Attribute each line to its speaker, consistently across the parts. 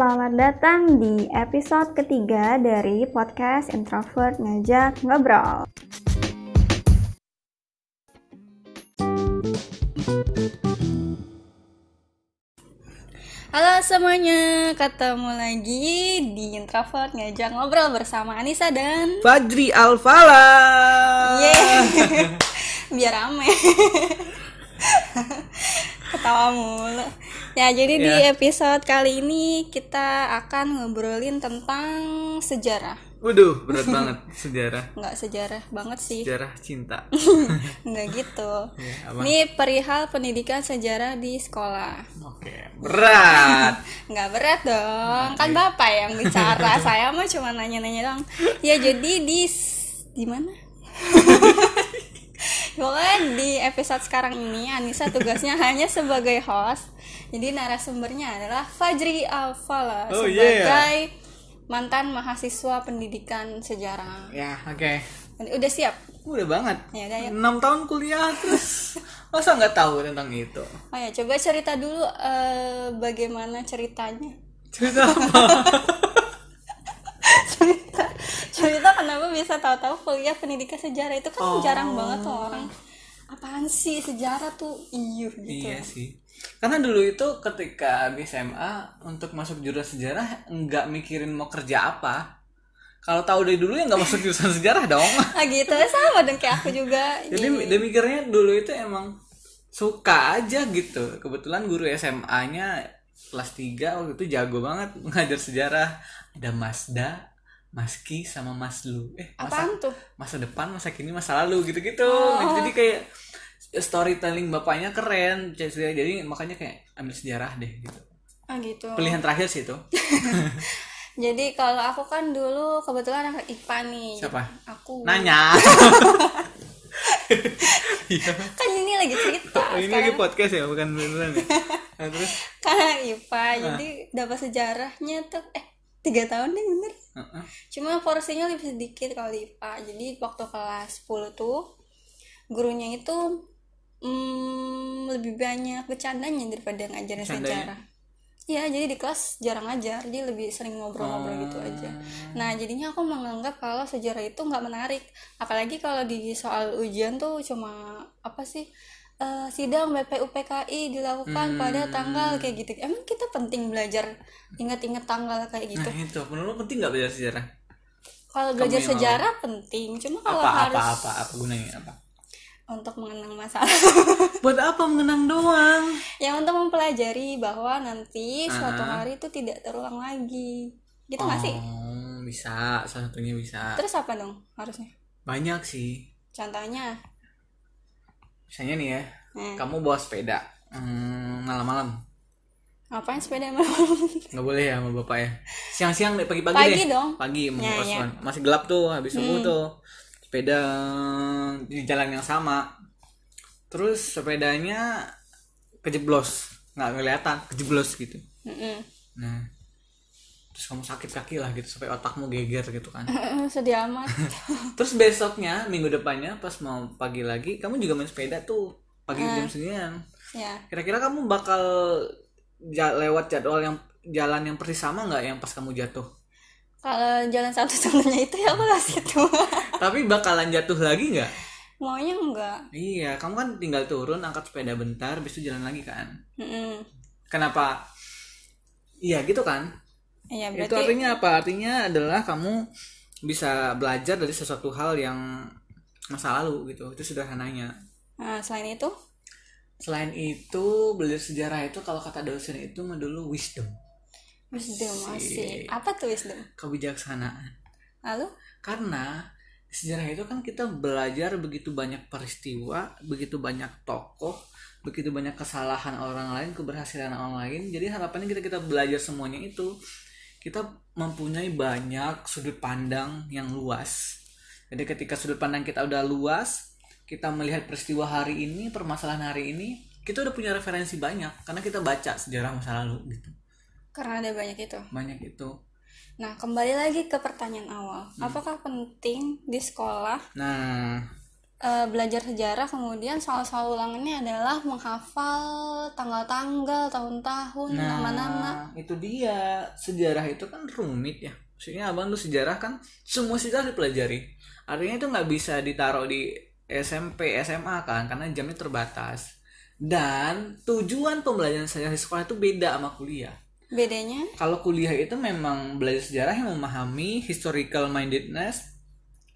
Speaker 1: selamat datang di episode ketiga dari podcast Introvert Ngajak Ngobrol. Halo semuanya, ketemu lagi di Introvert Ngajak Ngobrol bersama Anissa dan
Speaker 2: Fajri Alfala.
Speaker 1: Yeay, biar rame. Ketawa mulu. Ya, jadi di
Speaker 2: Ya.
Speaker 1: episode kali ini kita akan ngobrolin tentang sejarah.
Speaker 2: Waduh, berat banget sejarah.
Speaker 1: Nggak sejarah banget sih.
Speaker 2: Sejarah cinta.
Speaker 1: Nggak gitu.
Speaker 2: Ya?
Speaker 1: Ini perihal pendidikan sejarah di sekolah.
Speaker 2: Oke, berat.
Speaker 1: Nggak berat dong. Kan Bapak yang bicara. Saya mah cuma nanya-nanya dong. Ya, jadi di di mana? Pokoknya di episode sekarang ini Anissa tugasnya hanya sebagai host. Jadi narasumbernya adalah Fajri Alfala
Speaker 2: Oh,
Speaker 1: sebagai mantan mahasiswa pendidikan sejarah.
Speaker 2: ya, oke.
Speaker 1: Udah siap?
Speaker 2: Udah banget.
Speaker 1: Ya udah yuk.
Speaker 2: 6 tahun kuliah terus masa nggak tahu tentang itu?
Speaker 1: Oh ya, coba cerita dulu eh, bagaimana ceritanya.
Speaker 2: Cerita apa?
Speaker 1: cerita cerita kenapa bisa tahu-tahu kuliah pendidikan sejarah itu kan
Speaker 2: Oh.
Speaker 1: jarang banget tuh orang apaan sih sejarah tuh iya gitu
Speaker 2: iya sih. Karena dulu itu ketika di SMA untuk masuk jurusan sejarah nggak mikirin mau kerja apa. Kalau tahu dari dulu ya nggak masuk jurusan sejarah dong.
Speaker 1: ah gitu sama dong kayak aku juga
Speaker 2: Jadi dia mikirnya dulu itu emang suka aja gitu. Kebetulan guru SMA-nya kelas 3 waktu itu jago banget ngajar sejarah. Ada Masda, Maski sama Mas Lu. Eh, masa,
Speaker 1: apaan tuh
Speaker 2: masa depan, masa kini, masa lalu gitu-gitu.
Speaker 1: Oh.
Speaker 2: Jadi kayak storytelling bapaknya keren. Jadi makanya kayak ambil sejarah deh gitu.
Speaker 1: ah gitu
Speaker 2: Pilihan terakhir sih itu.
Speaker 1: jadi kalau aku kan dulu kebetulan anak IPA nih
Speaker 2: Siapa?
Speaker 1: aku
Speaker 2: Nanya. Iya.
Speaker 1: kan ini lagi cerita
Speaker 2: Oh, ini
Speaker 1: sekarang
Speaker 2: lagi podcast ya, bukan beneran ya. Nah, terus
Speaker 1: kan anak IPA
Speaker 2: Ah.
Speaker 1: jadi dapat sejarahnya tuh eh tiga tahun deh bener
Speaker 2: Heeh.
Speaker 1: cuma porsinya lebih sedikit kalau IPA jadi waktu kelas 10 tuh gurunya itu mm, lebih banyak bercandanya daripada ngajarin sejarah Iya, jadi di kelas jarang ngajar, dia lebih sering ngobrol-ngobrol gitu aja. Nah, jadinya aku menganggap kalau sejarah itu nggak menarik, apalagi kalau di soal ujian tuh cuma apa sih eh, sidang BPUPKI dilakukan pada tanggal kayak gitu. Emang kita penting belajar ingat-ingat tanggal kayak gitu?
Speaker 2: Nah itu, menurut penting nggak belajar sejarah?
Speaker 1: Kalau belajar
Speaker 2: yang mau.
Speaker 1: sejarah penting, cuma kalau
Speaker 2: Apa,
Speaker 1: harus
Speaker 2: apa, apa, apa gunanya apa?
Speaker 1: Untuk mengenang masalah,
Speaker 2: Buat apa mengenang doang?
Speaker 1: yang untuk mempelajari bahwa nanti suatu
Speaker 2: Ah.
Speaker 1: hari itu tidak terulang lagi, gitu nggak sih?
Speaker 2: Oh, bisa, salah satunya bisa.
Speaker 1: Terus apa dong harusnya?
Speaker 2: Banyak sih.
Speaker 1: Contohnya,
Speaker 2: Misalnya nih ya,
Speaker 1: nah,
Speaker 2: kamu bawa sepeda hmm, malam-malam.
Speaker 1: ngapain sepeda malam?
Speaker 2: Nggak boleh ya sama bapak ya. Siang-siang deh, pagi-pagi
Speaker 1: Pagi
Speaker 2: deh.
Speaker 1: dong.
Speaker 2: Pagi mau
Speaker 1: Ya, ya.
Speaker 2: Masih gelap tuh, habis subuh
Speaker 1: Hmm.
Speaker 2: tuh. Sepeda di jalan yang sama. Terus sepedanya kejeblos, nggak kelihatan, kejeblos gitu.
Speaker 1: Mm-mm.
Speaker 2: Nah, terus kamu sakit kaki lah gitu sampai otakmu geger gitu kan.
Speaker 1: Sedih amat.
Speaker 2: Terus besoknya minggu depannya pas mau pagi lagi kamu juga main sepeda tuh pagi
Speaker 1: Ah.
Speaker 2: jam seginian.
Speaker 1: ya,
Speaker 2: Kira-kira kamu bakal ja- lewat jadwal yang jalan yang persis sama nggak yang pas kamu jatuh?
Speaker 1: kalau jalan satu-satunya itu ya aku ke situ.
Speaker 2: Tapi bakalan jatuh lagi nggak?
Speaker 1: Maunya enggak.
Speaker 2: Iya, kamu kan tinggal turun angkat sepeda bentar, habis itu jalan lagi kan.
Speaker 1: Mm-mm.
Speaker 2: Kenapa? Iya gitu kan?
Speaker 1: Iya
Speaker 2: Itu
Speaker 1: berarti
Speaker 2: artinya apa? Artinya adalah kamu bisa belajar dari sesuatu hal yang masa lalu gitu. Itu sederhananya.
Speaker 1: Nah, selain itu,
Speaker 2: Selain itu, belajar sejarah itu kalau kata dosen itu dulu wisdom,
Speaker 1: wisdom masih. Apa tuh wisdom?
Speaker 2: kebijaksanaan.
Speaker 1: Lalu?
Speaker 2: Karena sejarah itu kan kita belajar begitu banyak peristiwa, begitu banyak tokoh, begitu banyak kesalahan orang lain, keberhasilan orang lain. Jadi harapannya kita kita belajar semuanya itu kita mempunyai banyak sudut pandang yang luas. Jadi ketika sudut pandang kita udah luas, kita melihat peristiwa hari ini, permasalahan hari ini, kita udah punya referensi banyak karena kita baca sejarah masa lalu gitu.
Speaker 1: Karena ada banyak itu.
Speaker 2: Banyak itu.
Speaker 1: Nah, kembali lagi ke pertanyaan awal.
Speaker 2: Hmm.
Speaker 1: Apakah penting di sekolah
Speaker 2: Nah,
Speaker 1: eh, belajar sejarah kemudian soal-soal ulangannya adalah menghafal tanggal-tanggal tahun-tahun nama-nama
Speaker 2: Nah, itu dia. Sejarah itu kan rumit ya. Maksudnya abang tuh sejarah kan semua sejarah dipelajari. Artinya itu nggak bisa ditaruh di SMP, SMA kan, karena jamnya terbatas. Dan tujuan pembelajaran sejarah di sekolah itu beda sama kuliah.
Speaker 1: Bedanya
Speaker 2: Kalau kuliah itu memang belajar sejarah yang memahami historical mindedness,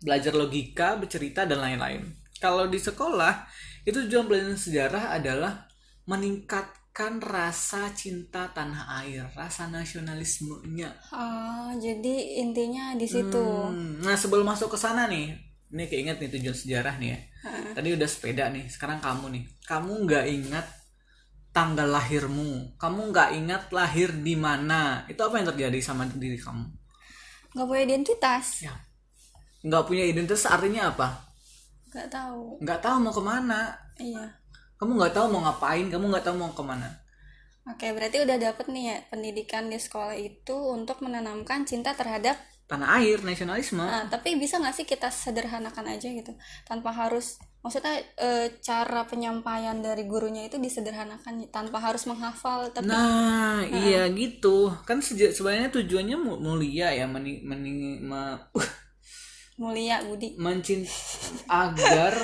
Speaker 2: belajar logika, bercerita dan lain-lain. Kalau di sekolah itu tujuan belajar sejarah adalah meningkatkan rasa cinta tanah air, rasa nasionalismenya.
Speaker 1: Oh, jadi intinya di situ
Speaker 2: Hmm, Nah sebelum masuk ke sana nih, ini keinget nih tujuan sejarah nih ya. Tadi udah sepeda nih, sekarang kamu nih. Kamu nggak ingat tanggal lahirmu, kamu nggak ingat lahir di mana. Itu apa yang terjadi sama diri kamu?
Speaker 1: nggak punya identitas
Speaker 2: Ya. Nggak punya identitas artinya apa?
Speaker 1: nggak tahu
Speaker 2: Nggak tahu mau ke mana.
Speaker 1: iya
Speaker 2: Kamu nggak tahu mau ngapain, kamu nggak tahu mau ke mana.
Speaker 1: oke berarti udah dapet nih ya pendidikan di sekolah itu untuk menanamkan cinta terhadap
Speaker 2: Tanah air, nasionalisme.
Speaker 1: Nah, tapi bisa nggak sih kita sederhanakan aja gitu tanpa harus maksudnya eh, cara penyampaian dari gurunya itu disederhanakan tanpa harus menghafal tapi
Speaker 2: Nah, iya gitu. Kan sebenarnya tujuannya mu- mulia ya, meni, meni, me-
Speaker 1: mulia Budi.
Speaker 2: Mencint agar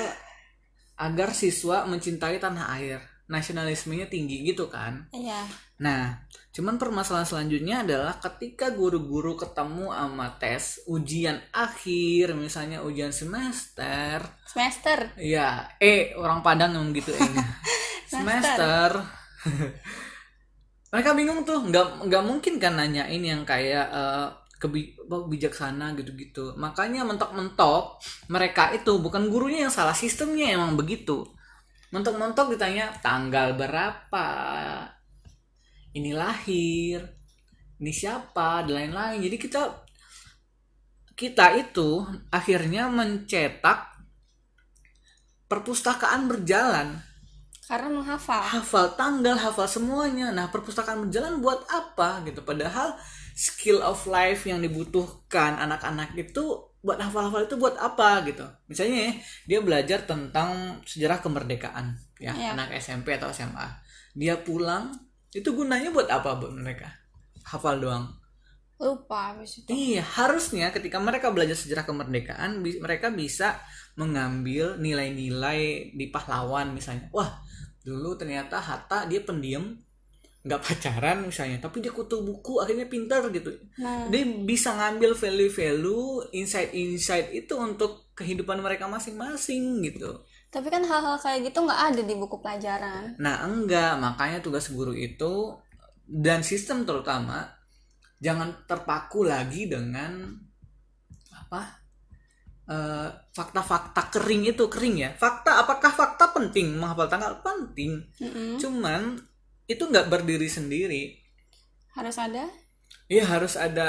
Speaker 2: agar siswa mencintai tanah air. Nasionalismenya tinggi gitu kan?
Speaker 1: Iya
Speaker 2: nah cuman permasalahan selanjutnya adalah ketika guru-guru ketemu sama tes ujian akhir misalnya ujian semester.
Speaker 1: Semester.
Speaker 2: Ya eh orang Padang ngomong gitu eh. Semester. Mereka bingung tuh nggak nggak mungkin kan nanyain yang kayak eh, kebi apa, bijaksana gitu-gitu. Makanya mentok-mentok mereka itu bukan gurunya yang salah sistemnya emang begitu. Mentok-mentok ditanya tanggal berapa ini lahir ini siapa dan lain-lain jadi kita kita itu akhirnya mencetak perpustakaan berjalan
Speaker 1: karena menghafal
Speaker 2: hafal tanggal, hafal semuanya. Nah, perpustakaan berjalan buat apa gitu? Padahal skill of life yang dibutuhkan anak-anak itu buat hafal-hafal itu buat apa gitu? Misalnya ya, dia belajar tentang sejarah kemerdekaan ya,
Speaker 1: Iya.
Speaker 2: anak SMP atau SMA. Dia pulang, itu gunanya buat apa buat mereka? Hafal doang.
Speaker 1: lupa habis itu
Speaker 2: Iya, harusnya ketika mereka belajar sejarah kemerdekaan, bi- mereka bisa mengambil nilai-nilai di pahlawan misalnya. Wah, dulu ternyata Hatta dia pendiam, nggak pacaran misalnya, tapi dia kutu buku, akhirnya pintar gitu.
Speaker 1: nah
Speaker 2: Dia bisa ngambil value-value, insight-insight itu untuk kehidupan mereka masing-masing gitu.
Speaker 1: Tapi kan hal-hal kayak gitu nggak ada di buku pelajaran
Speaker 2: Nah, enggak, makanya tugas guru itu dan sistem terutama jangan terpaku lagi dengan apa? eh, fakta-fakta kering itu kering ya. Fakta apakah fakta penting menghafal tanggal penting?
Speaker 1: Mm-mm.
Speaker 2: Cuman itu nggak berdiri sendiri.
Speaker 1: harus ada
Speaker 2: Iya harus ada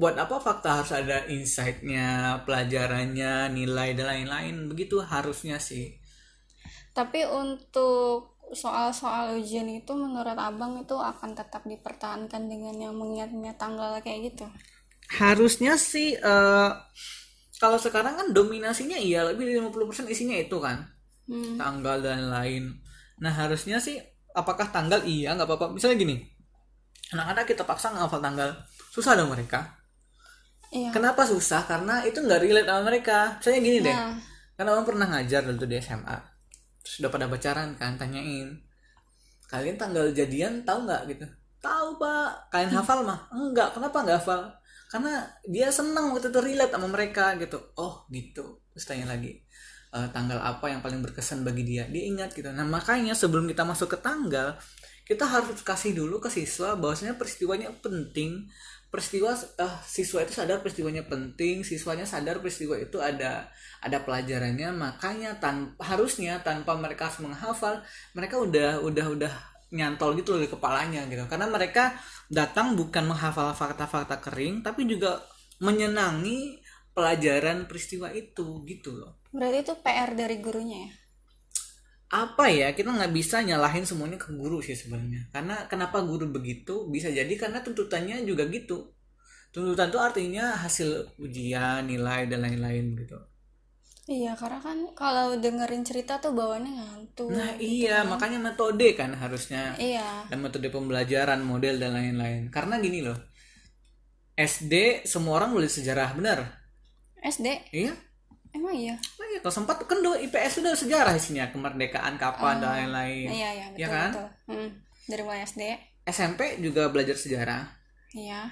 Speaker 2: buat apa fakta harus ada insight-nya, pelajarannya, nilai dan lain-lain. Begitu harusnya sih.
Speaker 1: Tapi untuk soal-soal ujian itu menurut abang itu akan tetap dipertahankan dengan yang mengingat-ingat tanggal kayak gitu?
Speaker 2: Harusnya sih eh, kalau sekarang kan dominasinya iya lebih dari 50% isinya itu kan.
Speaker 1: Hmm.
Speaker 2: tanggal dan lain. Nah harusnya sih apakah tanggal? Iya nggak apa-apa. Misalnya gini anak-anak kita paksa ngafal tanggal. Susah dong mereka.
Speaker 1: Iya.
Speaker 2: Kenapa susah? Karena itu nggak relate sama mereka. Misalnya gini deh.
Speaker 1: Nah.
Speaker 2: Karena orang pernah ngajar dulu di SMA terus udah pada pacaran kan tanyain. Kalian tanggal jadian tahu nggak? Gitu. Tahu pak. Kalian hafal mah? Enggak. Kenapa nggak hafal? Karena dia senang waktu itu relate sama mereka gitu. Oh gitu. Terus tanya lagi "Eh, tanggal apa yang paling berkesan bagi dia? Dia ingat gitu. Nah makanya sebelum kita masuk ke tanggal kita harus kasih dulu ke siswa bahwasanya peristiwanya penting peristiwa eh, siswa itu sadar peristiwanya penting siswanya sadar peristiwa itu ada ada pelajarannya. Makanya tan harusnya tanpa mereka harus menghafal mereka udah udah udah nyantol gitu loh di kepalanya gitu. Karena mereka datang bukan menghafal fakta-fakta kering tapi juga menyenangi pelajaran peristiwa itu gitu loh.
Speaker 1: Berarti itu PR dari gurunya ya
Speaker 2: apa ya kita nggak bisa nyalahin semuanya ke guru sih sebenarnya. Karena kenapa guru begitu? Bisa jadi karena tuntutannya juga gitu. Tuntutan itu artinya hasil ujian nilai dan lain-lain gitu.
Speaker 1: Iya karena kan kalau dengerin cerita tuh bawaannya ngantuk
Speaker 2: nah
Speaker 1: gitu
Speaker 2: iya
Speaker 1: kan.
Speaker 2: makanya metode kan harusnya.
Speaker 1: Iya.
Speaker 2: Dan metode pembelajaran model dan lain-lain. Karena gini loh SD semua orang boleh sejarah benar?
Speaker 1: SD
Speaker 2: iya
Speaker 1: emang iya?
Speaker 2: Nah, iya, kalau sempat kan dua IPS udah sejarah isinya kemerdekaan kapan dan lain-lain.
Speaker 1: iya iya betul
Speaker 2: Iya kan?
Speaker 1: betul. Hmm, dari mulai SD
Speaker 2: SMP juga belajar sejarah.
Speaker 1: Iya.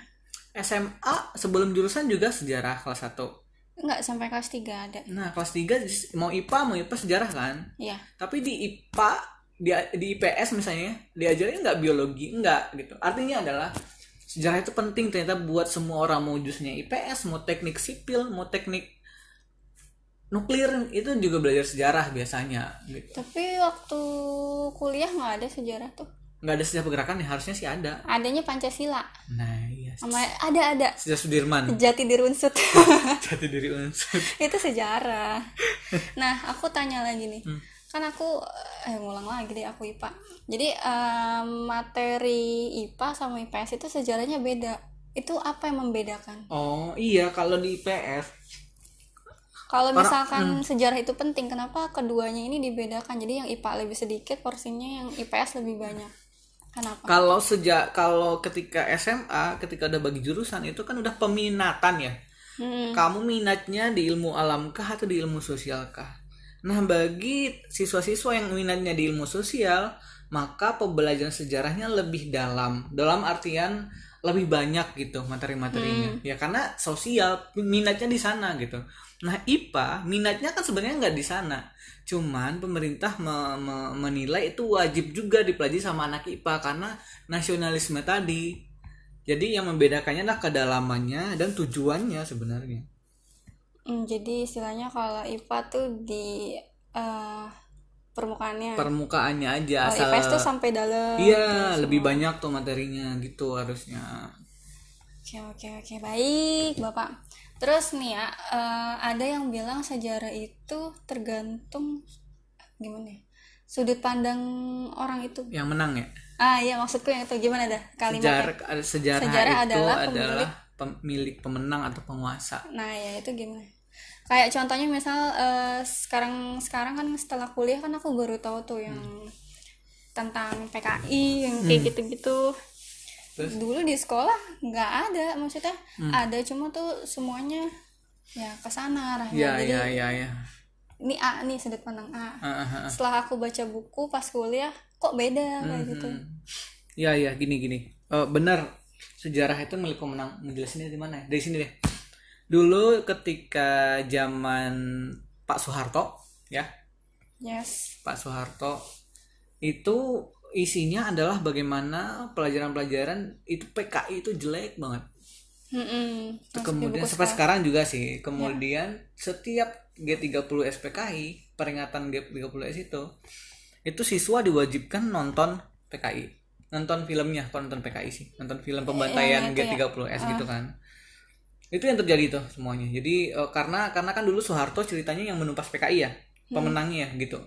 Speaker 2: SMA sebelum jurusan juga sejarah kelas 1
Speaker 1: enggak sampai kelas 3 ada.
Speaker 2: Nah kelas 3 mau IPA mau IPA sejarah kan?
Speaker 1: Iya.
Speaker 2: Tapi di IPA di, di IPS misalnya diajarin nggak biologi? Nggak gitu. Artinya adalah sejarah itu penting ternyata buat semua orang mau jusnya IPS mau teknik sipil mau teknik nuklir itu juga belajar sejarah biasanya gitu.
Speaker 1: Tapi waktu kuliah nggak ada sejarah tuh?
Speaker 2: Nggak ada sejarah pergerakan ya harusnya sih ada.
Speaker 1: Adanya pancasila.
Speaker 2: Nah iya.
Speaker 1: Sama ada ada.
Speaker 2: Sejarah Sudirman.
Speaker 1: Jati diri unsut
Speaker 2: jati diri unsur
Speaker 1: itu sejarah. Nah aku tanya lagi nih.
Speaker 2: Hmm.
Speaker 1: kan aku eh ngulang lagi deh aku IPA jadi eh, materi IPA sama IPS itu sejarahnya beda. Itu apa yang membedakan?
Speaker 2: Oh iya kalau di IPS
Speaker 1: kalau misalkan sejarah itu penting kenapa keduanya ini dibedakan? Jadi yang IPA lebih sedikit porsinya yang IPS lebih banyak. Kenapa?
Speaker 2: Kalau sejak kalau ketika SMA ketika udah bagi jurusan itu kan udah peminatan ya.
Speaker 1: Hmm,
Speaker 2: kamu minatnya di ilmu alam kah atau di ilmu sosial kah? Nah, bagi siswa-siswa yang minatnya di ilmu sosial, maka pembelajaran sejarahnya lebih dalam. Dalam artian lebih banyak gitu materi-materinya. Ya karena sosial minatnya di sana gitu. Nah, IPA minatnya kan sebenarnya nggak di sana. Cuman pemerintah me- me- menilai itu wajib juga dipelajari sama anak IPA karena nasionalisme tadi. Jadi yang membedakannya adalah kedalamannya dan tujuannya sebenarnya.
Speaker 1: hmm, jadi istilahnya kalau IPA tuh di eh, permukaannya
Speaker 2: Permukaannya aja asal
Speaker 1: IPS tuh sampai dalam
Speaker 2: Iya,
Speaker 1: gitu
Speaker 2: lebih
Speaker 1: semua.
Speaker 2: banyak tuh materinya gitu harusnya.
Speaker 1: Oke oke oke baik bapak. Terus nih ya eh, ada yang bilang sejarah itu tergantung gimana ya sudut pandang orang itu.
Speaker 2: Yang menang ya.
Speaker 1: Ah iya maksudku yang itu gimana dah kalimatnya?
Speaker 2: Sejarah sejarah,
Speaker 1: Sejarah
Speaker 2: itu
Speaker 1: adalah
Speaker 2: adalah, pemilik pemenang atau penguasa.
Speaker 1: Nah ya itu gimana? Kayak contohnya misal eh, sekarang sekarang kan setelah kuliah kan aku baru tahu tuh yang tentang PKI yang kayak gitu-gitu.
Speaker 2: Terus?
Speaker 1: Dulu di sekolah nggak ada maksudnya ada cuma tuh semuanya ya ke sana arahnya.
Speaker 2: Iya,
Speaker 1: Jadi
Speaker 2: iya, iya, iya.
Speaker 1: ini A nih sudut pandang A.
Speaker 2: Ah, ah, ah.
Speaker 1: Setelah aku baca buku pas kuliah kok beda kayak gitu.
Speaker 2: Hmm. Iya, iya, gini gini. Eh, benar. Sejarah itu milik pemenang. Ngejelasinnya di mana ya? Dari sini deh. Dulu ketika zaman Pak Soeharto, ya,
Speaker 1: Yes.
Speaker 2: Pak Soeharto itu isinya adalah bagaimana pelajaran-pelajaran itu PKI itu jelek banget.
Speaker 1: Mm-mm.
Speaker 2: Kemudian sampai sekarang juga sih. Kemudian setiap G30 SPKI, peringatan G30S itu itu siswa diwajibkan nonton PKI. Nonton filmnya, nonton PKI sih. Nonton film pembantaian
Speaker 1: itu ya.
Speaker 2: G30S gitu kan. Itu yang terjadi tuh semuanya. Jadi eh, karena karena kan dulu Soeharto ceritanya yang menumpas PKI ya, pemenangnya gitu.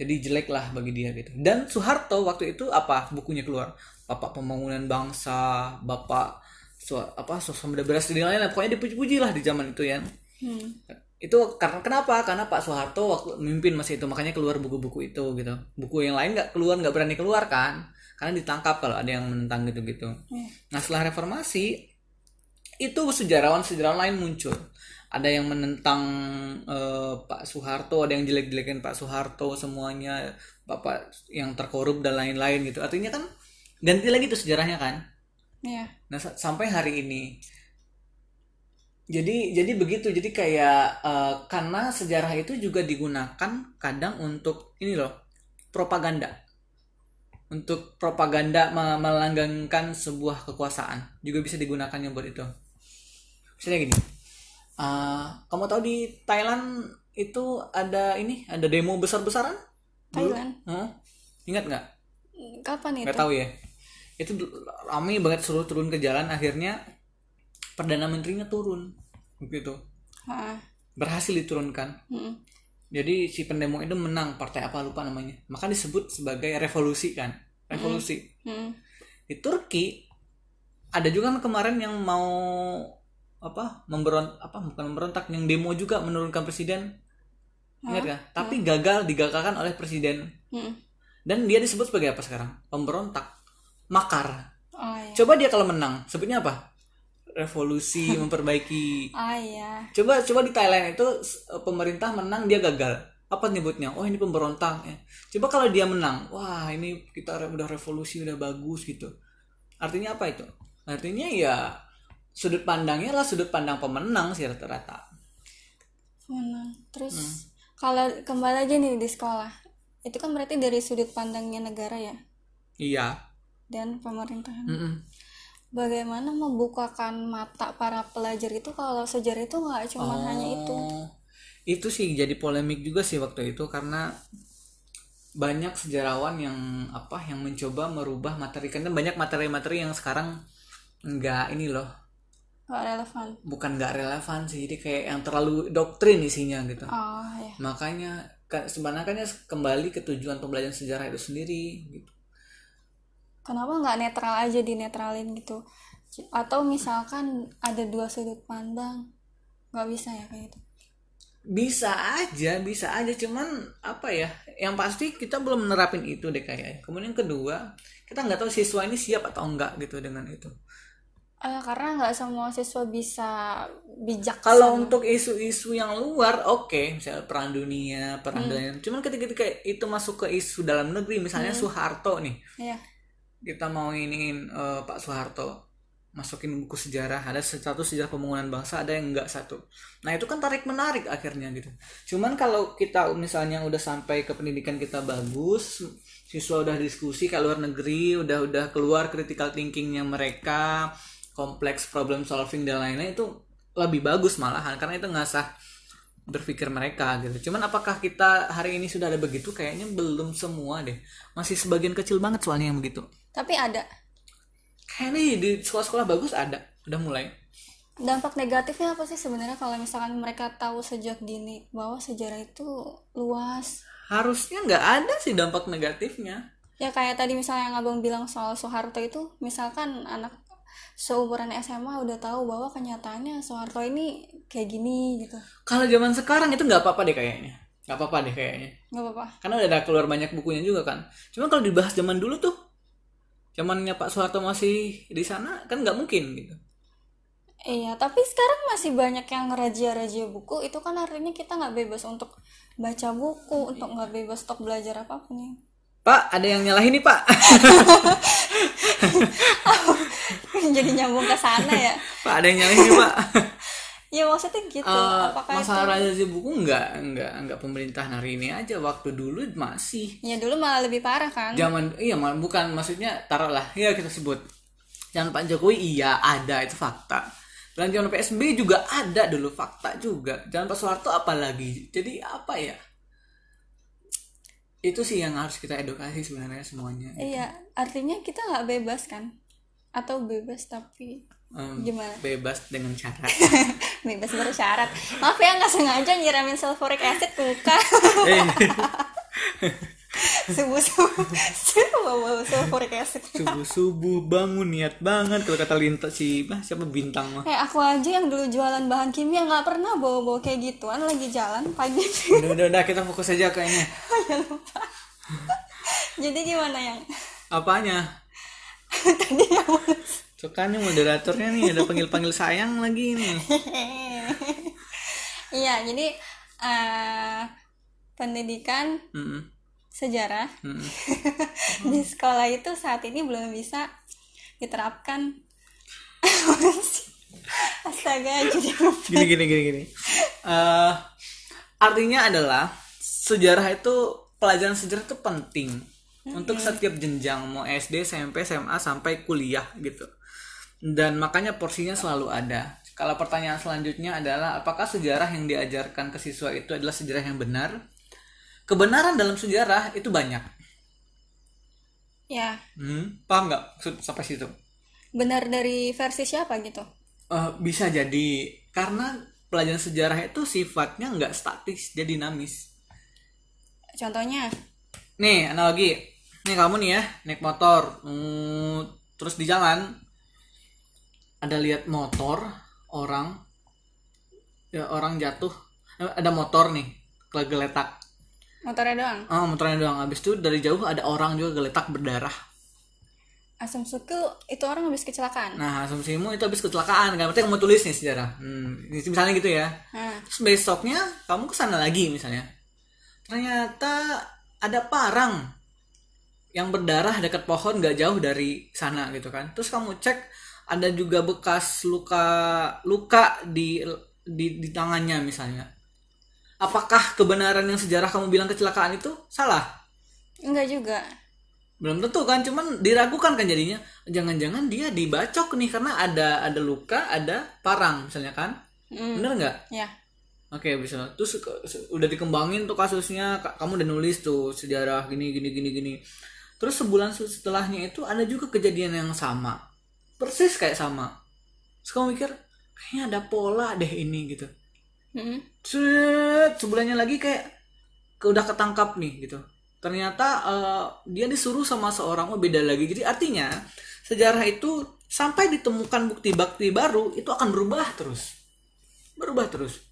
Speaker 2: Jadi jelek lah bagi dia gitu. Dan Soeharto waktu itu apa bukunya keluar? Bapak pembangunan bangsa, Bapak so, apa sosok beras dan lain-lain. Pokoknya dipuji-puji lah di zaman itu ya.
Speaker 1: Hmm.
Speaker 2: Itu karena kenapa? Karena Pak Soeharto waktu memimpin masa itu makanya keluar buku-buku itu gitu. Buku yang lain nggak keluar nggak berani keluar kan? Karena ditangkap kalau ada yang menentang gitu-gitu.
Speaker 1: Iya.
Speaker 2: Nah setelah reformasi itu sejarawan-sejarawan lain muncul. Ada yang menentang eh, Pak Soeharto, ada yang jelek-jelekin Pak Soeharto semuanya, bapak yang terkorup dan lain-lain gitu. Artinya kan ganti lagi tuh sejarahnya kan.
Speaker 1: Iya.
Speaker 2: Nah sa- sampai hari ini. Jadi jadi begitu. Jadi kayak eh, karena sejarah itu juga digunakan kadang untuk ini loh propaganda. Untuk propaganda me- melanggengkan sebuah kekuasaan juga bisa digunakannya buat itu. Misalnya gini, eh, kamu tahu di Thailand itu ada ini ada demo besar-besaran?
Speaker 1: Thailand.
Speaker 2: Hah? Ingat nggak?
Speaker 1: Kapan itu?
Speaker 2: nggak tahu ya itu ramai banget suruh turun ke jalan akhirnya perdana menterinya turun begitu
Speaker 1: Ah,
Speaker 2: berhasil diturunkan. Jadi si pendemo itu menang partai apa lupa namanya. Maka disebut sebagai revolusi kan. Revolusi.
Speaker 1: Mm.
Speaker 2: di Turki ada juga kan kemarin yang mau apa memberon apa bukan memberontak yang demo juga menurunkan presiden. Ingat kan tapi gagal digagalkan oleh presiden.
Speaker 1: Mm.
Speaker 2: dan dia disebut sebagai apa sekarang? Pemberontak. Makar.
Speaker 1: Oh ya
Speaker 2: coba dia kalau menang sebutnya apa revolusi memperbaiki.
Speaker 1: Ah ya
Speaker 2: coba coba di Thailand itu s- pemerintah menang dia gagal. Apa nyebutnya? Oh ini pemberontak ya. coba kalau dia menang wah ini kita udah revolusi udah bagus gitu. Artinya apa itu? Artinya ya sudut pandangnya lah sudut pandang pemenang sih rata-rata.
Speaker 1: Menang terus
Speaker 2: Hmm.
Speaker 1: kalau kembali aja nih di sekolah itu kan berarti dari sudut pandangnya negara ya?
Speaker 2: Iya.
Speaker 1: Dan pemerintahan.
Speaker 2: Mm-mm.
Speaker 1: Bagaimana membukakan mata para pelajar itu kalau sejarah itu nggak cuma hanya itu?
Speaker 2: Oh, itu sih jadi polemik juga sih waktu itu karena banyak sejarawan yang apa yang mencoba merubah materi. Karena banyak materi-materi yang sekarang nggak ini loh.
Speaker 1: Nggak relevan.
Speaker 2: Bukan nggak relevan sih jadi kayak yang terlalu doktrin isinya gitu.
Speaker 1: Oh ya
Speaker 2: makanya ka- sebenarnya kan ya kembali ke tujuan pembelajaran sejarah itu sendiri gitu
Speaker 1: kenapa nggak netral aja dinetralin gitu? Atau misalkan ada dua sudut pandang nggak bisa ya kayak gitu?
Speaker 2: Bisa aja bisa aja. Cuman apa ya? Yang pasti kita belum menerapin itu deh kayaknya. Kemudian kedua kita nggak tahu siswa ini siap atau enggak gitu dengan itu.
Speaker 1: Eh, karena nggak semua siswa bisa bijak
Speaker 2: kalau untuk isu-isu yang luar oke. Misalnya perang dunia perang dunia. Cuman ketika, ketika itu masuk ke isu dalam negeri misalnya Soeharto nih.
Speaker 1: Ya
Speaker 2: kita mau iniin eh, Pak Soeharto masukin buku sejarah. Ada satu sejarah pembangunan bangsa ada yang enggak satu. Nah itu kan tarik menarik akhirnya gitu. Cuman kalau kita misalnya udah sampai ke pendidikan kita bagus siswa udah diskusi ke luar negeri udah udah keluar critical thinkingnya mereka kompleks problem solving dan lain-lain itu lebih bagus malahan karena itu ngasah berpikir mereka gitu. Cuman apakah kita hari ini sudah ada begitu? Kayaknya belum semua deh. Masih sebagian kecil banget soalnya yang begitu
Speaker 1: tapi ada.
Speaker 2: Kayaknya di sekolah-sekolah bagus ada. Udah mulai.
Speaker 1: Dampak negatifnya apa sih sebenarnya kalau misalkan mereka tahu sejak dini bahwa sejarah itu luas?
Speaker 2: Harusnya nggak ada sih dampak negatifnya.
Speaker 1: Ya kayak tadi misalnya yang abang bilang soal Soeharto itu misalkan anak seumuran SMA udah tahu bahwa kenyataannya Soeharto ini kayak gini gitu.
Speaker 2: Kalau zaman sekarang itu nggak apa-apa deh kayaknya. Nggak apa-apa deh kayaknya.
Speaker 1: Nggak apa-apa.
Speaker 2: Karena udah ada keluar banyak bukunya juga kan. Cuma kalau dibahas zaman dulu tuh zamannya Pak Soeharto masih di sana kan nggak mungkin gitu.
Speaker 1: Iya tapi sekarang masih banyak yang ngerajia-rajia buku. Itu kan artinya kita nggak bebas untuk baca buku untuk nggak bebas untuk belajar apa pun ya.
Speaker 2: Pak ada yang nyalahin nih Pak?
Speaker 1: Jadi nyambung ke sana ya?
Speaker 2: Pak ada yang nyalahin nih Pak
Speaker 1: ya maksudnya gitu.
Speaker 2: Eh,
Speaker 1: apakah
Speaker 2: masalah
Speaker 1: itu?
Speaker 2: raja buku nggak nggak nggak pemerintahan hari ini aja. Waktu dulu masih.
Speaker 1: Ya dulu malah lebih parah kan?
Speaker 2: Zaman iya mal- bukan maksudnya taruhlah ya kita sebut. Zaman Pak Jokowi iya ada itu fakta. Dan zaman PSB juga ada dulu fakta juga. Zaman Pak Soeharto apalagi? Jadi apa ya? Itu sih yang harus kita edukasi sebenarnya semuanya
Speaker 1: iya artinya kita nggak bebas kan? Atau bebas tapi
Speaker 2: Em,
Speaker 1: gimana?
Speaker 2: bebas dengan syarat
Speaker 1: bebas bersyarat. Maaf ya nggak sengaja nyiramin sulfuric acid ke muka.
Speaker 2: Eh,
Speaker 1: subuh subuh subuh sulfuric acid.
Speaker 2: Subuh subuh bangun niat banget. Kalau kata lintas si bah, siapa bintang mah?
Speaker 1: Kayak aku aja yang dulu jualan bahan kimia nggak pernah bawa bawa kayak gituan. Lagi jalan pagi.
Speaker 2: Udah udah, udah kita fokus aja kayaknya
Speaker 1: jadi gimana yang?
Speaker 2: Apanya?
Speaker 1: Tadi yang
Speaker 2: Suka nih moderatornya nih ada panggil-panggil sayang lagi nih.
Speaker 1: iya jadi eh, pendidikan
Speaker 2: Mm-mm,
Speaker 1: sejarah
Speaker 2: mm-mm.
Speaker 1: di sekolah itu saat ini belum bisa diterapkan astaga jadi
Speaker 2: Gini gini gini gini. Eh, artinya adalah sejarah itu pelajaran sejarah itu penting untuk setiap jenjang mau SD, SMP, SMA sampai kuliah gitu. Dan makanya porsinya selalu ada. Kalau pertanyaan selanjutnya adalah apakah sejarah yang diajarkan ke siswa itu adalah sejarah yang benar? Kebenaran dalam sejarah itu banyak.
Speaker 1: ya
Speaker 2: Hmm, paham nggak maksud sampai situ?
Speaker 1: benar dari versi siapa gitu
Speaker 2: Eh, bisa jadi karena pelajaran sejarah itu sifatnya nggak statis, dia dinamis.
Speaker 1: contohnya
Speaker 2: Nih analogi, nih kamu nih ya naik motor, mm, terus di jalan ada lihat motor, orang. Ya orang jatuh. Eh, ada motor nih geletak
Speaker 1: motornya doang?
Speaker 2: Oh motornya doang. Habis itu dari jauh ada orang juga geletak berdarah.
Speaker 1: Asumsiku itu orang habis kecelakaan?
Speaker 2: Nah asumsimu itu habis kecelakaan. Kan berarti kamu tulis nih sejarah. Hmm, misalnya gitu ya.
Speaker 1: Nah,
Speaker 2: terus besoknya kamu ke sana lagi misalnya. Ternyata ada parang yang berdarah dekat pohon gak jauh dari sana gitu kan. Terus kamu cek ada juga bekas luka luka di di, di tangannya misalnya. Apakah kebenaran yang sejarah kamu bilang kecelakaan itu? Salah.
Speaker 1: Enggak juga.
Speaker 2: Belum tentu kan cuman diragukan kan jadinya. Jangan-jangan dia dibacok nih karena ada ada luka ada parang misalnya kan.
Speaker 1: Hmm,
Speaker 2: bener nggak?
Speaker 1: Ya.
Speaker 2: Oke bisa. Terus udah dikembangin tuh kasusnya, ka- kamu udah nulis tuh sejarah gini gini gini gini. Terus sebulan se- setelahnya itu ada juga kejadian yang sama, persis kayak sama. Terus kamu mikir kayaknya ada pola deh ini gitu. Set, sebulannya lagi kayak ke udah ketangkap nih gitu. Ternyata eh, dia disuruh sama seorang oh beda lagi. Jadi artinya sejarah itu sampai ditemukan bukti-bukti baru itu akan berubah terus. Berubah terus.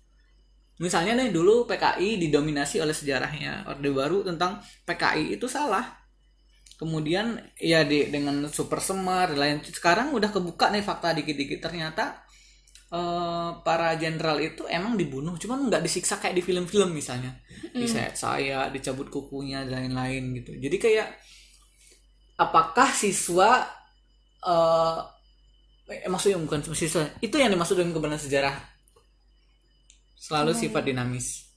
Speaker 2: Misalnya nih dulu PKI didominasi oleh sejarahnya Orde Baru tentang PKI itu salah. Kemudian ya di, dengan super semar dan lain sekarang udah kebuka nih fakta dikit-dikit. Ternyata eh, para jenderal itu emang dibunuh cuman nggak disiksa kayak di film-film misalnya. Disayat saya dicabut kukunya dan lain-lain gitu. Jadi kayak apakah siswa eh eh, maksudnya bukan siswa itu yang dimaksud dengan kebenaran sejarah? Selalu sifat dinamis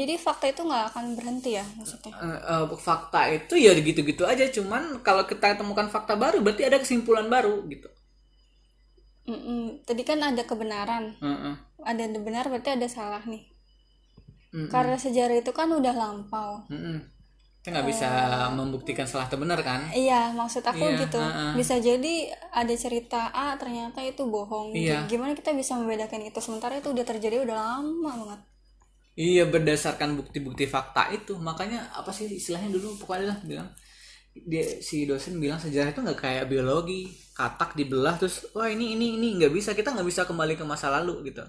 Speaker 1: jadi fakta itu nggak akan berhenti ya maksudnya
Speaker 2: Eh, eh, fakta itu ya gitu-gitu aja cuman kalau kita temukan fakta baru berarti ada kesimpulan baru gitu
Speaker 1: Mm-mm. tadi kan ada kebenaran
Speaker 2: Heeh.
Speaker 1: ada benar berarti ada salah nih
Speaker 2: Mm-mm.
Speaker 1: karena sejarah itu kan udah lampau
Speaker 2: Mm-mm. kita nggak bisa membuktikan salah atau benar kan
Speaker 1: Iya, maksud aku
Speaker 2: Iya,
Speaker 1: gitu.
Speaker 2: heeh.
Speaker 1: Bisa jadi ada cerita A ternyata itu bohong.
Speaker 2: Iya.
Speaker 1: Gimana kita bisa membedakan itu? Sementara itu udah terjadi udah lama banget.
Speaker 2: Iya berdasarkan bukti-bukti fakta itu. Makanya apa sih istilahnya dulu? Pokoknya lah bilang. Dia si dosen bilang sejarah itu nggak kayak biologi. Katak dibelah terus wah ini ini ini nggak bisa. Kita nggak bisa kembali ke masa lalu gitu.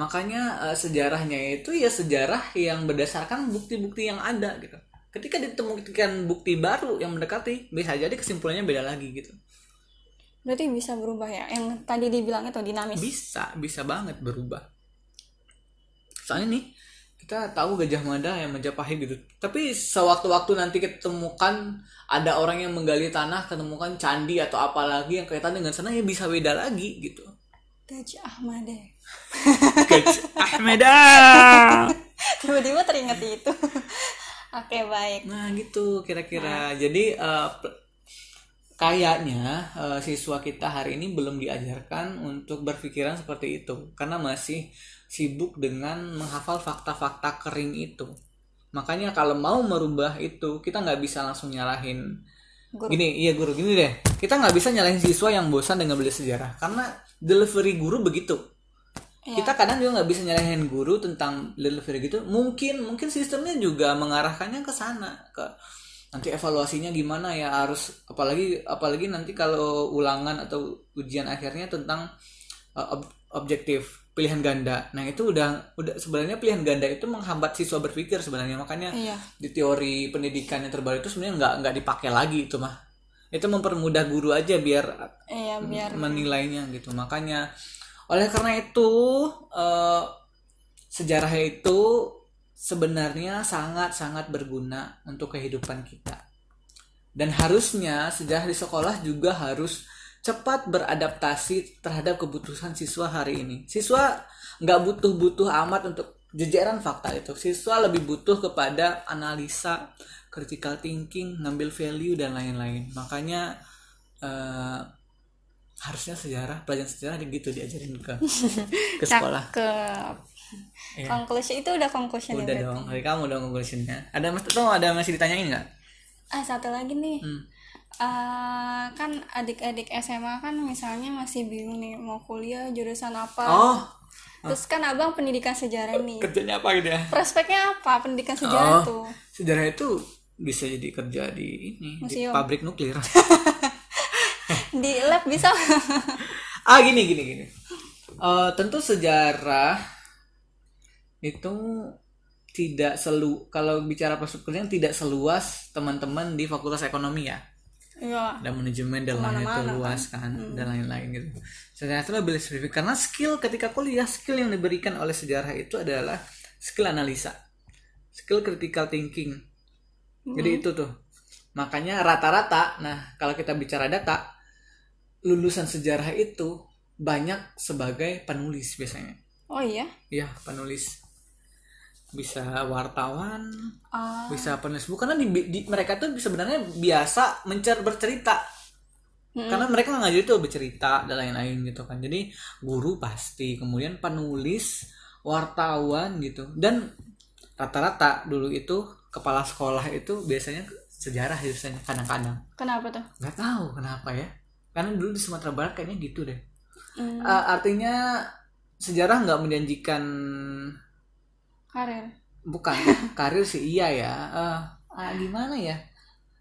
Speaker 2: Makanya eh, sejarahnya itu ya sejarah yang berdasarkan bukti-bukti yang ada gitu. Ketika ditemukan bukti baru yang mendekati bisa jadi kesimpulannya beda lagi gitu.
Speaker 1: Berarti bisa berubah ya. Yang tadi dibilang itu dinamis.
Speaker 2: bisa bisa banget berubah. Soalnya nih kita tahu Gajah Mada yang Majapahit gitu tapi sewaktu-waktu nanti ketemukan ada orang yang menggali tanah ketemukan candi atau apa lagi yang kaitan dengan sana ya bisa beda lagi gitu
Speaker 1: Gajah deh.
Speaker 2: Gajah Ahmeda
Speaker 1: Tiba-tiba teringat itu. Oke, baik.
Speaker 2: nah gitu kira-kira jadi eh, pe- kayaknya eh, siswa kita hari ini belum diajarkan untuk berpikiran seperti itu karena masih sibuk dengan menghafal fakta-fakta kering itu. Makanya kalau mau merubah itu kita nggak bisa langsung nyalahin
Speaker 1: Guru.
Speaker 2: gini iya guru gini deh. Kita nggak bisa nyalahin siswa yang bosan dengan belajar sejarah karena delivery guru begitu.
Speaker 1: Iya.
Speaker 2: kita kadang juga nggak bisa nyalahin guru tentang delivery gitu. Mungkin mungkin sistemnya juga mengarahkannya ke sana ke nanti evaluasinya gimana ya harus apalagi apalagi nanti kalau ulangan atau ujian akhirnya tentang uh, ob- objektif pilihan ganda. Nah itu udah udah sebenarnya pilihan ganda itu menghambat siswa berpikir sebenarnya. Makanya
Speaker 1: Iya.
Speaker 2: di teori pendidikan yang terbaru itu sebenarnya nggak nggak dipakai lagi itu mah. Itu mempermudah guru aja biar
Speaker 1: Iya, biar
Speaker 2: menilainya gitu. Makanya oleh karena itu eh, sejarah itu sebenarnya sangat sangat berguna untuk kehidupan kita. Dan harusnya sejarah di sekolah juga harus cepat beradaptasi terhadap kebutuhan siswa hari ini siswa nggak butuh-butuh amat untuk jejeran fakta itu siswa lebih butuh kepada analisa critical thinking ngambil value dan lain-lain makanya eh, harusnya sejarah pelajaran sejarah gitu diajarin ke ke sekolah
Speaker 1: cakep.
Speaker 2: Iya.
Speaker 1: Conclusion itu udah conclusion ya
Speaker 2: udah dong dari kamu dong conclusionnya ada mas tuh ada masih ditanyain nggak
Speaker 1: Ah, satu lagi nih.
Speaker 2: Hmm.
Speaker 1: Eh, kan adik-adik SMA kan misalnya masih bingung nih mau kuliah jurusan apa.
Speaker 2: oh
Speaker 1: Terus kan abang pendidikan sejarah nih.
Speaker 2: kerjanya apa gitu ya
Speaker 1: Prospeknya apa pendidikan sejarah
Speaker 2: Oh.
Speaker 1: tuh?
Speaker 2: sejarah itu bisa jadi kerja di ini di
Speaker 1: Museum.
Speaker 2: pabrik nuklir
Speaker 1: Di lab bisa?
Speaker 2: ah gini gini gini Eh, tentu sejarah itu tidak selu kalau bicara perspektifnya tidak seluas teman-teman di fakultas ekonomi ya
Speaker 1: iya.
Speaker 2: Dan manajemen dan lain itu luas kan? dan lain-lain gitu. Sejarah itu lebih spesifik karena skill ketika kuliah skill yang diberikan oleh sejarah itu adalah skill analisa. Skill critical thinking. Jadi itu tuh. Makanya rata-rata nah kalau kita bicara data lulusan sejarah itu banyak sebagai penulis biasanya.
Speaker 1: Oh iya?
Speaker 2: Ya penulis bisa wartawan
Speaker 1: Ah,
Speaker 2: bisa penulis buku. Karena di, di- mereka tuh sebenarnya biasa mencer bercerita. Karena mereka nggak ngajar itu bercerita dan lain-lain gitu kan. Jadi guru pasti kemudian penulis wartawan gitu. Dan rata-rata dulu itu kepala sekolah itu biasanya sejarah biasanya kadang-kadang.
Speaker 1: Kenapa tuh?
Speaker 2: Nggak tahu kenapa ya. Karena dulu di Sumatera Barat kayaknya gitu deh.
Speaker 1: Hmm,
Speaker 2: Eh, artinya sejarah nggak menjanjikan
Speaker 1: karir?
Speaker 2: Bukan karir sih iya ya. Eh, ah, gimana ya?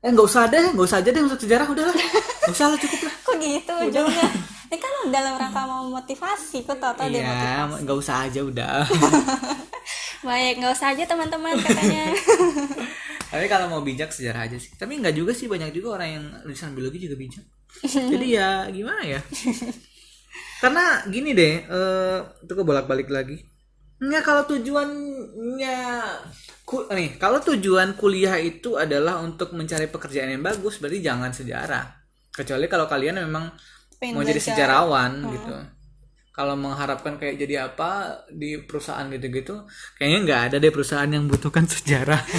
Speaker 2: Eh nggak usah deh nggak usah aja deh untuk sejarah udahlah. Nggak usah lah cukup lah.
Speaker 1: Kok gitu? Ujungnya ini kan dalam rangka mau motivasi kok tau tau
Speaker 2: iya nggak usah aja udah.
Speaker 1: Baik nggak usah aja teman-teman katanya.
Speaker 2: Tapi kalau mau bijak sejarah aja sih. Tapi nggak juga sih banyak juga orang yang lulusan biologi juga bijak. Jadi ya gimana ya? Karena gini deh eh itu gue bolak balik lagi. Nggak kalau tujuannya ku, nih kalau tujuan kuliah itu adalah untuk mencari pekerjaan yang bagus berarti jangan sejarah. Kecuali kalau kalian memang
Speaker 1: Pengen
Speaker 2: mau jadi sejarawan gitu. Kalau mengharapkan kayak jadi apa di perusahaan gitu-gitu kayaknya nggak ada deh perusahaan yang butuhkan sejarah.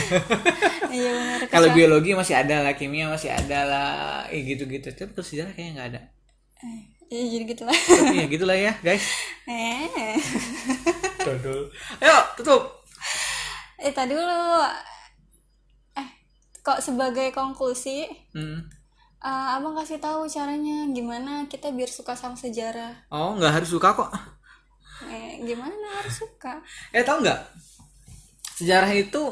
Speaker 1: Iya
Speaker 2: kalau biologi masih ada lah kimia masih ada lah eh, gitu-gitu. Tapi kalau sejarah kayaknya nggak ada.
Speaker 1: Iya jadi gitu lah
Speaker 2: tapi ya gitulah ya guys.
Speaker 1: Eh.
Speaker 2: Dodol. ayo tutup
Speaker 1: eh tadi dulu. Eh kok sebagai konklusi
Speaker 2: Hmm.
Speaker 1: eh, abang kasih tahu caranya gimana kita biar suka sama sejarah.
Speaker 2: Oh nggak harus suka kok.
Speaker 1: Eh, gimana harus suka?
Speaker 2: Eh tau nggak? Sejarah itu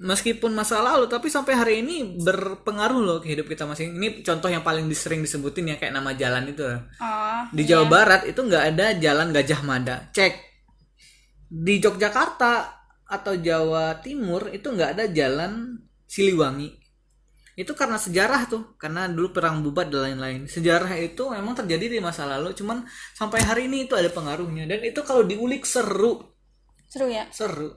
Speaker 2: meskipun masa lalu tapi sampai hari ini berpengaruh loh ke hidup kita masing ini contoh yang paling sering disebutin ya kayak nama jalan itu.
Speaker 1: Oh
Speaker 2: di Jawa Barat itu nggak ada jalan Gajah Mada. Cek. Di Yogyakarta atau Jawa Timur itu nggak ada jalan Siliwangi. Itu karena sejarah tuh karena dulu perang bubat dan lain-lain. Sejarah itu memang terjadi di masa lalu cuman sampai hari ini itu ada pengaruhnya. Dan itu kalau diulik seru.
Speaker 1: Seru ya?
Speaker 2: Seru.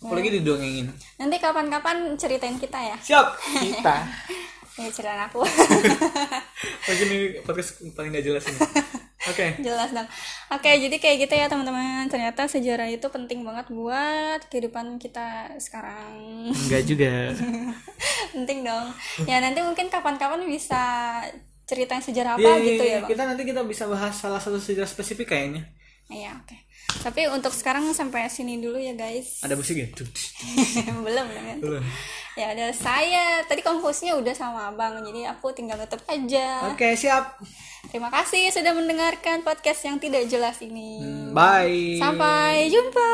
Speaker 2: Apalagi didongengin.
Speaker 1: Nanti kapan-kapan ceritain kita ya.
Speaker 2: Siap kita.
Speaker 1: Ini ceritain aku.
Speaker 2: Lagi nih podcast paling gak jelas ini oke.
Speaker 1: Jelas dong. Oke jadi kayak gitu ya teman-teman. Ternyata sejarah itu penting banget buat kehidupan kita sekarang.
Speaker 2: Enggak juga.
Speaker 1: Penting dong. Ya nanti mungkin kapan-kapan bisa ceritain sejarah apa
Speaker 2: Iya, iya,
Speaker 1: gitu
Speaker 2: iya.
Speaker 1: ya bang.
Speaker 2: Kita nanti kita bisa bahas salah satu sejarah spesifik kayaknya.
Speaker 1: Iya oke tapi untuk sekarang sampai sini dulu ya guys.
Speaker 2: Ada musiknya
Speaker 1: belum kan
Speaker 2: belum.
Speaker 1: Ya udah saya. Tadi konklusinya udah sama abang jadi aku tinggal tutup aja.
Speaker 2: Oke siap.
Speaker 1: Terima kasih sudah mendengarkan podcast yang tidak jelas ini.
Speaker 2: Bye.
Speaker 1: Sampai jumpa